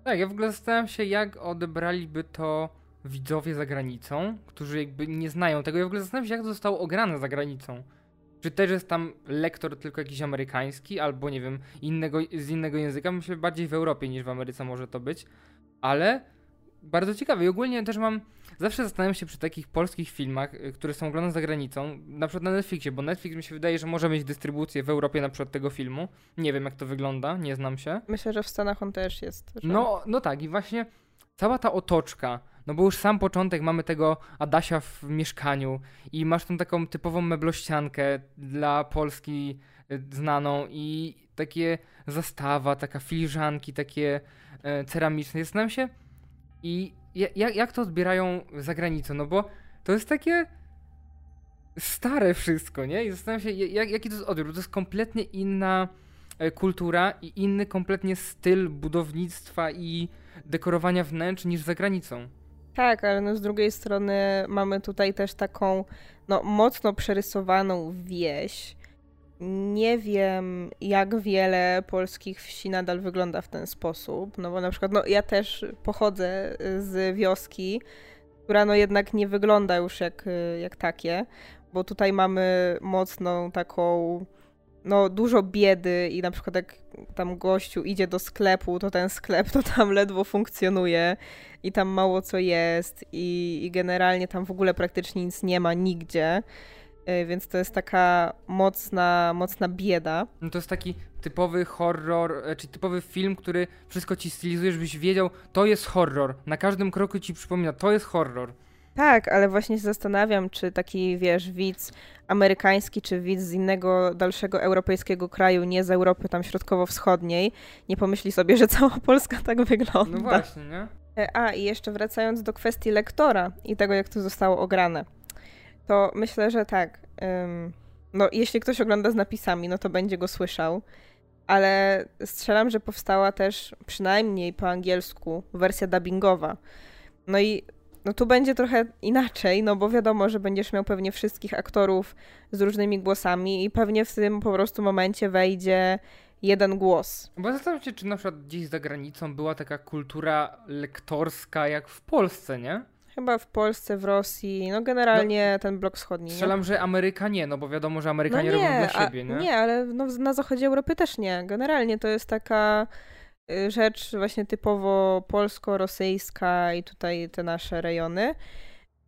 Tak, ja w ogóle zastanawiam się, jak odebraliby to widzowie za granicą, którzy jakby nie znają tego. Ja w ogóle zastanawiam się, jak to zostało ograne za granicą. Czy też jest tam lektor tylko jakiś amerykański, albo nie wiem, innego, z innego języka? Myślę, bardziej w Europie niż w Ameryce może to być. Ale bardzo ciekawe. I ogólnie też mam zawsze zastanawiam się przy takich polskich filmach, y, które są oglądane za granicą, na przykład na Netflixie, bo Netflix mi się wydaje, że może mieć dystrybucję w Europie na przykład tego filmu. Nie wiem jak to wygląda, nie znam się. Myślę, że w Stanach on też jest. Że... No, no tak i właśnie cała ta otoczka, no bo już sam początek mamy tego Adasia w mieszkaniu i masz tą taką typową meblościankę dla Polski y, znaną i takie zastawa, taka filiżanki, takie e, ceramiczne. Zastanawiam się i jak, to odbierają za granicą? No bo to jest takie stare wszystko, nie? I zastanawiam się, jak, jaki to jest odbiór. To jest kompletnie inna e, kultura i inny kompletnie styl budownictwa i dekorowania wnętrz niż za granicą. Tak, ale no z drugiej strony mamy tutaj też taką no, mocno przerysowaną wieś, nie wiem, jak wiele polskich wsi nadal wygląda w ten sposób, no bo na przykład no, ja też pochodzę z wioski, która no jednak nie wygląda już jak, jak takie, bo tutaj mamy mocną taką, no dużo biedy i na przykład jak tam gościu idzie do sklepu, to ten sklep to tam ledwo funkcjonuje i tam mało co jest i, i generalnie tam w ogóle praktycznie nic nie ma nigdzie. E, więc to jest taka mocna, mocna bieda. No to jest taki typowy horror, e, czyli typowy film, który wszystko ci stylizuje, żebyś wiedział, to jest horror. Na każdym kroku ci przypomina, to jest horror. Tak, ale właśnie się zastanawiam, czy taki, wiesz, widz amerykański, czy widz z innego, dalszego europejskiego kraju, nie z Europy tam środkowo-wschodniej, nie pomyśli sobie, że cała Polska tak wygląda. No właśnie, nie? E, a, i jeszcze wracając do kwestii lektora i tego, jak to zostało ograne, to myślę, że tak. Ym, no, jeśli ktoś ogląda z napisami, no to będzie go słyszał, ale strzelam, że powstała też przynajmniej po angielsku wersja dubbingowa. No i no tu będzie trochę inaczej, no bo wiadomo, że będziesz miał pewnie wszystkich aktorów z różnymi głosami i pewnie w tym po prostu momencie wejdzie jeden głos. Bo zastanawiam się, czy na przykład gdzieś za granicą była taka kultura lektorska jak w Polsce, nie? Chyba w Polsce, w Rosji, no generalnie no, ten blok wschodni. Strzelam, nie? że Ameryka nie, no bo wiadomo, że Amerykanie no nie, robią dla siebie, nie? nie, ale no, na zachodzie Europy też nie. Generalnie to jest taka rzecz właśnie typowo polsko-rosyjska i tutaj te nasze rejony.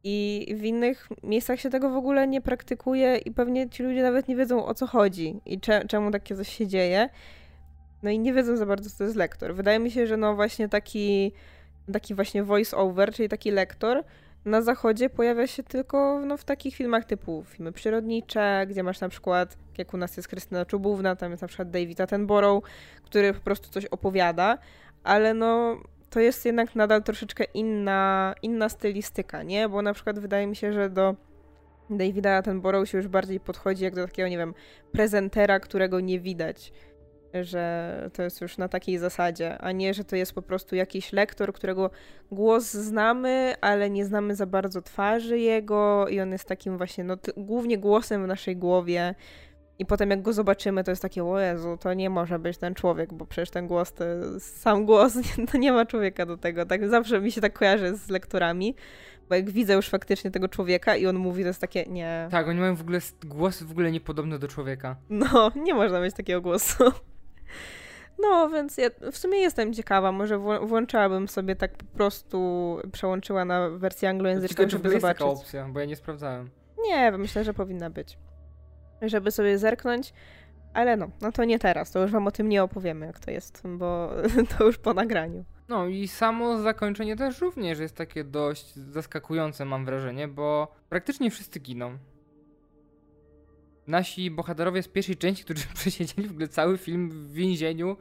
I w innych miejscach się tego w ogóle nie praktykuje i pewnie ci ludzie nawet nie wiedzą o co chodzi i cze czemu takie coś się dzieje. No i nie wiedzą za bardzo, co to jest lektor. Wydaje mi się, że no właśnie taki, taki właśnie voice-over, czyli taki lektor, na zachodzie pojawia się tylko no, w takich filmach typu filmy przyrodnicze, gdzie masz na przykład, jak u nas jest Krystyna Czubówna, tam jest na przykład David Attenborough, który po prostu coś opowiada, ale no to jest jednak nadal troszeczkę inna, inna stylistyka, nie? Bo na przykład wydaje mi się, że do Davida Attenborough się już bardziej podchodzi jak do takiego, nie wiem, prezentera, którego nie widać, że to jest już na takiej zasadzie, a nie, że to jest po prostu jakiś lektor, którego głos znamy, ale nie znamy za bardzo twarzy jego i on jest takim właśnie, no, głównie głosem w naszej głowie, i potem jak go zobaczymy, to jest takie, o Jezu, to nie może być ten człowiek, bo przecież ten głos to sam głos, nie, to nie ma człowieka do tego. Tak zawsze mi się tak kojarzy z lektorami, bo jak widzę już faktycznie tego człowieka i on mówi, to jest takie, nie. Tak, oni mają w ogóle głosy w ogóle niepodobne do człowieka. No, nie można mieć takiego głosu. No, więc ja w sumie jestem ciekawa, może włączałabym sobie tak po prostu, przełączyła na wersję anglojęzyczną, Ciekawe, żeby zobaczyć. taka opcja, bo ja nie sprawdzałem. Nie, myślę, że powinna być żeby sobie zerknąć. Ale no, no to nie teraz, to już wam o tym nie opowiemy, jak to jest, bo to już po nagraniu. No i samo zakończenie też również jest takie dość zaskakujące, mam wrażenie, bo praktycznie wszyscy giną. Nasi bohaterowie z pierwszej części, którzy przesiedzieli w ogóle cały film w więzieniu,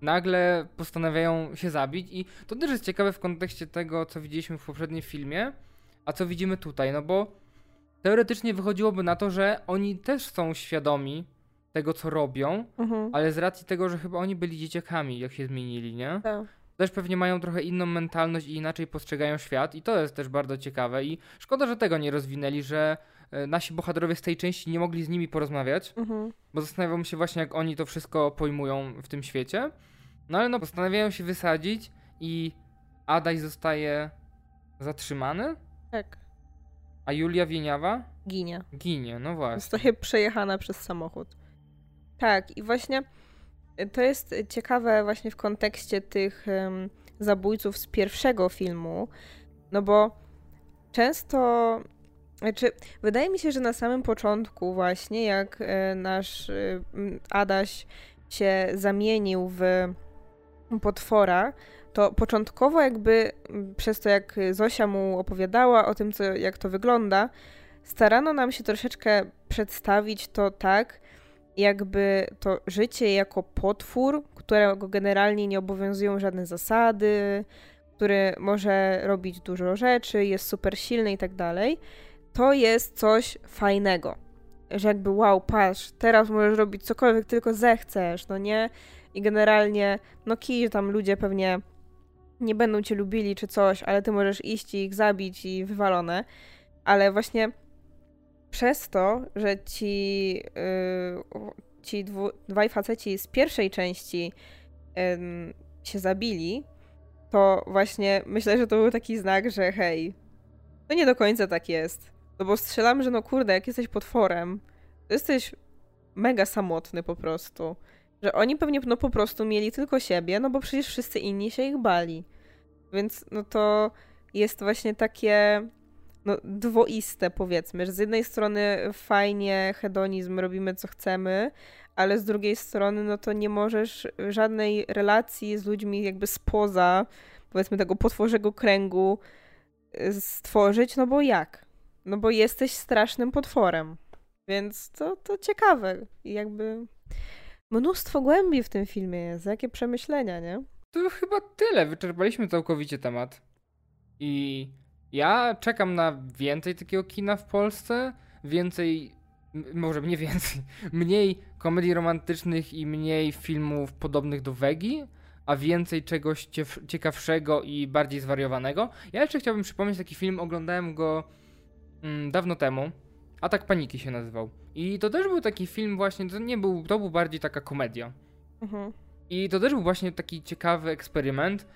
nagle postanawiają się zabić i to też jest ciekawe w kontekście tego, co widzieliśmy w poprzednim filmie, a co widzimy tutaj, no bo teoretycznie wychodziłoby na to, że oni też są świadomi tego, co robią, mhm. ale z racji tego, że chyba oni byli dzieciakami, jak się zmienili, nie? Tak. Też pewnie mają trochę inną mentalność i inaczej postrzegają świat i to jest też bardzo ciekawe i szkoda, że tego nie rozwinęli, że nasi bohaterowie z tej części nie mogli z nimi porozmawiać, mhm. bo zastanawiam się właśnie, jak oni to wszystko pojmują w tym świecie. No ale no, postanawiają się wysadzić i Adaj zostaje zatrzymany. Tak. A Julia Wieniawa? Ginie. Ginie, no właśnie. Zostaje przejechana przez samochód. Tak, i właśnie y, to jest ciekawe właśnie w kontekście tych um, zabójców z pierwszego filmu, no bo często, znaczy, wydaje mi się, że na samym początku właśnie, jak y, nasz y, Adaś się zamienił w potwora, to początkowo jakby przez to, jak Zosia mu opowiadała o tym, co, jak to wygląda, starano nam się troszeczkę przedstawić to tak, jakby to życie jako potwór, którego generalnie nie obowiązują żadne zasady, który może robić dużo rzeczy, jest super silny i tak dalej, to jest coś fajnego. Że jakby wow, patrz, teraz możesz robić cokolwiek tylko zechcesz, no nie? I generalnie, no kij, tam ludzie pewnie nie będą cię lubili czy coś, ale ty możesz iść i ich zabić i wywalone. Ale właśnie przez to, że ci, yy, ci dwu, dwaj faceci z pierwszej części yy, się zabili, to właśnie myślę, że to był taki znak, że hej, to nie do końca tak jest. No bo strzelam, że no kurde, jak jesteś potworem, to jesteś mega samotny po prostu. Że oni pewnie no po prostu mieli tylko siebie, no bo przecież wszyscy inni się ich bali. Więc no to jest właśnie takie no, dwoiste powiedzmy, że z jednej strony fajnie hedonizm, robimy co chcemy, ale z drugiej strony no to nie możesz żadnej relacji z ludźmi jakby spoza powiedzmy tego potworzego kręgu stworzyć, no bo jak? No bo jesteś strasznym potworem. Więc to, to ciekawe. I jakby mnóstwo głębi w tym filmie jest. Jakie przemyślenia, nie? To chyba tyle. Wyczerpaliśmy całkowicie temat. I ja czekam na więcej takiego kina w Polsce. Więcej, może nie więcej, mniej komedii romantycznych i mniej filmów podobnych do Wegi, a więcej czegoś ciekawszego i bardziej zwariowanego. Ja jeszcze chciałbym przypomnieć taki film, oglądałem go mm, dawno temu. Atak Paniki się nazywał. I to też był taki film właśnie, to nie był, to był bardziej taka komedia. Mhm. I to też był właśnie taki ciekawy eksperyment.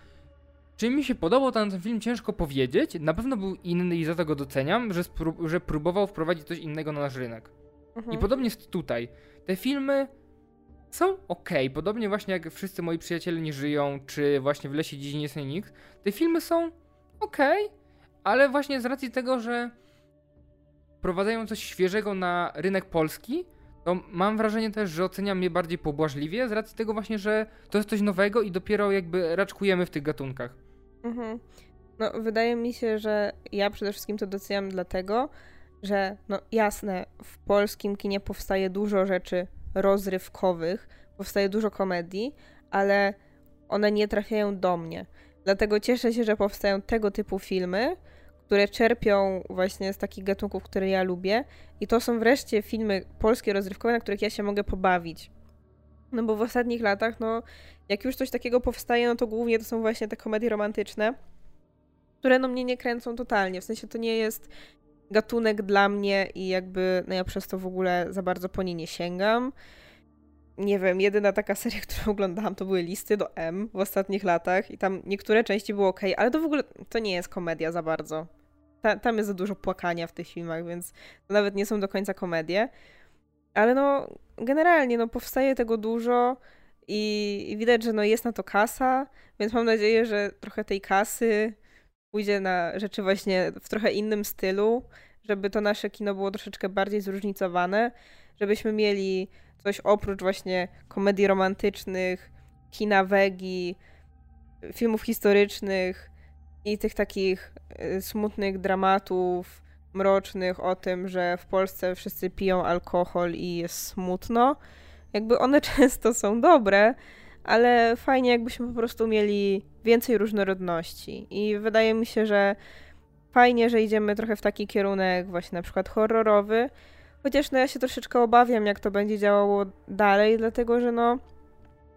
Czy mi się podobał ten, ten film, ciężko powiedzieć. Na pewno był inny i za to go doceniam, że, spró- że próbował wprowadzić coś innego na nasz rynek. Mhm. I podobnie jest tutaj. Te filmy są ok, podobnie właśnie jak Wszyscy moi przyjaciele nie żyją, czy właśnie W lesie dziś nie jest nikt. Te filmy są ok, ale właśnie z racji tego, że wprowadzają coś świeżego na rynek polski, to mam wrażenie też, że oceniam je bardziej pobłażliwie, z racji tego właśnie, że to jest coś nowego i dopiero jakby raczkujemy w tych gatunkach. Mhm. No, wydaje mi się, że ja przede wszystkim to doceniam dlatego, że no jasne, w polskim kinie powstaje dużo rzeczy rozrywkowych, powstaje dużo komedii, ale one nie trafiają do mnie. Dlatego cieszę się, że powstają tego typu filmy, które czerpią właśnie z takich gatunków, które ja lubię. I to są wreszcie filmy polskie rozrywkowe, na których ja się mogę pobawić. No bo w ostatnich latach, no, jak już coś takiego powstaje, no to głównie to są właśnie te komedie romantyczne, które no mnie nie kręcą totalnie. W sensie to nie jest gatunek dla mnie i jakby no ja przez to w ogóle za bardzo po nie nie sięgam. Nie wiem, jedyna taka seria, którą oglądałam, to były listy do M w ostatnich latach i tam niektóre części były ok, ale to w ogóle to nie jest komedia za bardzo. Ta, tam jest za dużo płakania w tych filmach, więc to nawet nie są do końca komedie. Ale no, generalnie, no powstaje tego dużo i, i widać, że no jest na to kasa, więc mam nadzieję, że trochę tej kasy pójdzie na rzeczy właśnie w trochę innym stylu, żeby to nasze kino było troszeczkę bardziej zróżnicowane, żebyśmy mieli coś oprócz właśnie komedii romantycznych, kina wegi, filmów historycznych i tych takich y, smutnych dramatów, mrocznych o tym, że w Polsce wszyscy piją alkohol i jest smutno. Jakby one często są dobre, ale fajnie jakbyśmy po prostu mieli więcej różnorodności. I wydaje mi się, że fajnie, że idziemy trochę w taki kierunek właśnie na przykład horrorowy, chociaż no ja się troszeczkę obawiam, jak to będzie działało dalej, dlatego że no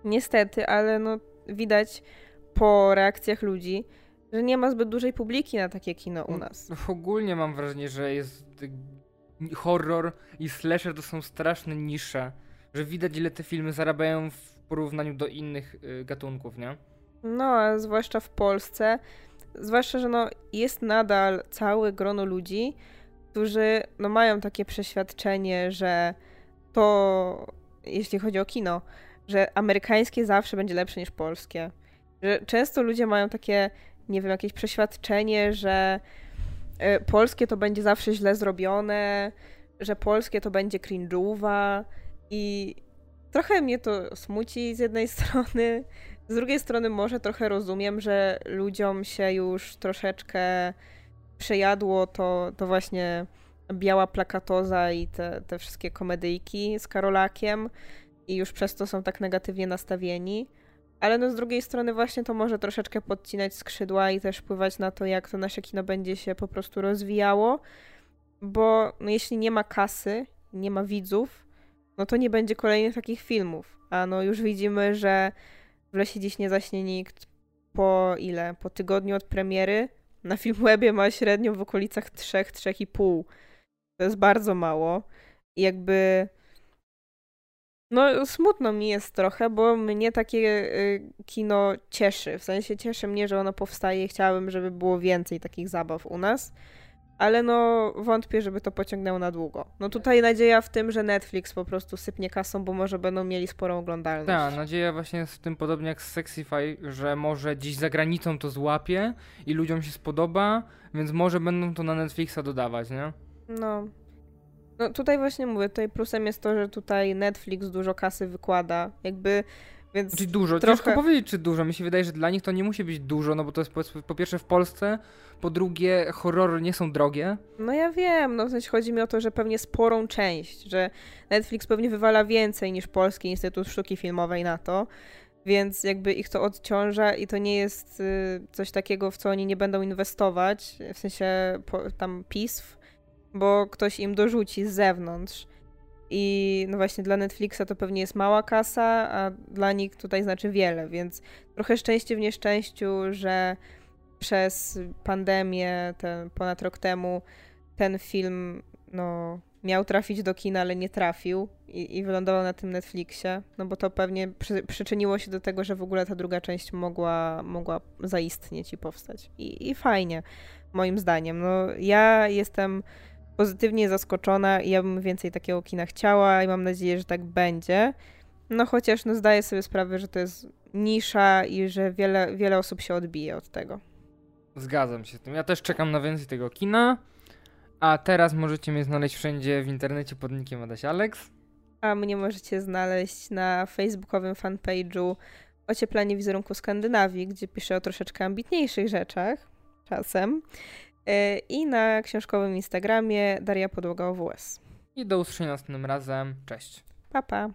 niestety, ale no widać po reakcjach ludzi, że nie ma zbyt dużej publiki na takie kino u nas. Ogólnie mam wrażenie, że jest horror i slasher to są straszne nisze, że widać ile te filmy zarabiają w porównaniu do innych y, gatunków, nie? No, a zwłaszcza w Polsce, zwłaszcza, że no, jest nadal całe grono ludzi, którzy no, mają takie przeświadczenie, że to, jeśli chodzi o kino, że amerykańskie zawsze będzie lepsze niż polskie. Że często ludzie mają takie, nie wiem, jakieś przeświadczenie, że y, polskie to będzie zawsze źle zrobione, że polskie to będzie cringe'uwa i trochę mnie to smuci z jednej strony, z drugiej strony może trochę rozumiem, że ludziom się już troszeczkę przejadło to, to właśnie biała plakatoza i te, te wszystkie komedyjki z Karolakiem i już przez to są tak negatywnie nastawieni. Ale no z drugiej strony właśnie to może troszeczkę podcinać skrzydła i też wpływać na to, jak to nasze kino będzie się po prostu rozwijało, bo no jeśli nie ma kasy, nie ma widzów, no to nie będzie kolejnych takich filmów. A no już widzimy, że w Lesie Dziś Nie Zaśnie Nikt po ile? Po tygodniu od premiery na Filmwebie ma średnią w okolicach 3-3,5. To jest bardzo mało. I jakby no smutno mi jest trochę, bo mnie takie y, kino cieszy. W sensie cieszy mnie, że ono powstaje. Chciałabym, żeby było więcej takich zabaw u nas ale no wątpię, żeby to pociągnęło na długo. No tutaj nadzieja w tym, że Netflix po prostu sypnie kasą, bo może będą mieli sporą oglądalność. Tak, nadzieja właśnie jest w tym podobnie jak z Sexify, że może gdzieś za granicą to złapie i ludziom się spodoba, więc może będą to na Netflixa dodawać, nie? No. No tutaj właśnie mówię, tutaj plusem jest to, że tutaj Netflix dużo kasy wykłada. Jakby Więc Czyli dużo. trochę- Ciężko powiedzieć, czy dużo. Mi się wydaje, że dla nich to nie musi być dużo, no bo to jest po, po pierwsze w Polsce, po drugie horrory nie są drogie. No ja wiem, no w sensie chodzi mi o to, że pewnie sporą część, że Netflix pewnie wywala więcej niż Polski Instytut Sztuki Filmowej na to, więc jakby ich to odciąża i to nie jest y, coś takiego, w co oni nie będą inwestować, w sensie tam PISF, bo ktoś im dorzuci z zewnątrz. I no właśnie dla Netflixa to pewnie jest mała kasa, a dla nich tutaj znaczy wiele, więc trochę szczęście w nieszczęściu, że przez pandemię, ten ponad rok temu, ten film no, miał trafić do kina, ale nie trafił i, i wylądował na tym Netflixie, no bo to pewnie przy, przyczyniło się do tego, że w ogóle ta druga część mogła, mogła zaistnieć i powstać. I, I fajnie, moim zdaniem. No, ja jestem pozytywnie zaskoczona i ja bym więcej takiego kina chciała i mam nadzieję, że tak będzie. No chociaż no, zdaję sobie sprawę, że to jest nisza i że wiele, wiele osób się odbije od tego. Zgadzam się z tym. Ja też czekam na więcej tego kina. A teraz możecie mnie znaleźć wszędzie w internecie pod nickiem Adaś Alex. A mnie możecie znaleźć na facebookowym fanpage'u Ocieplanie wizerunku Skandynawii, gdzie piszę o troszeczkę ambitniejszych rzeczach czasem. Yy, I na książkowym Instagramie Daria Podłoga OWS. I do usłyszenia następnym razem. Cześć. Pa, pa.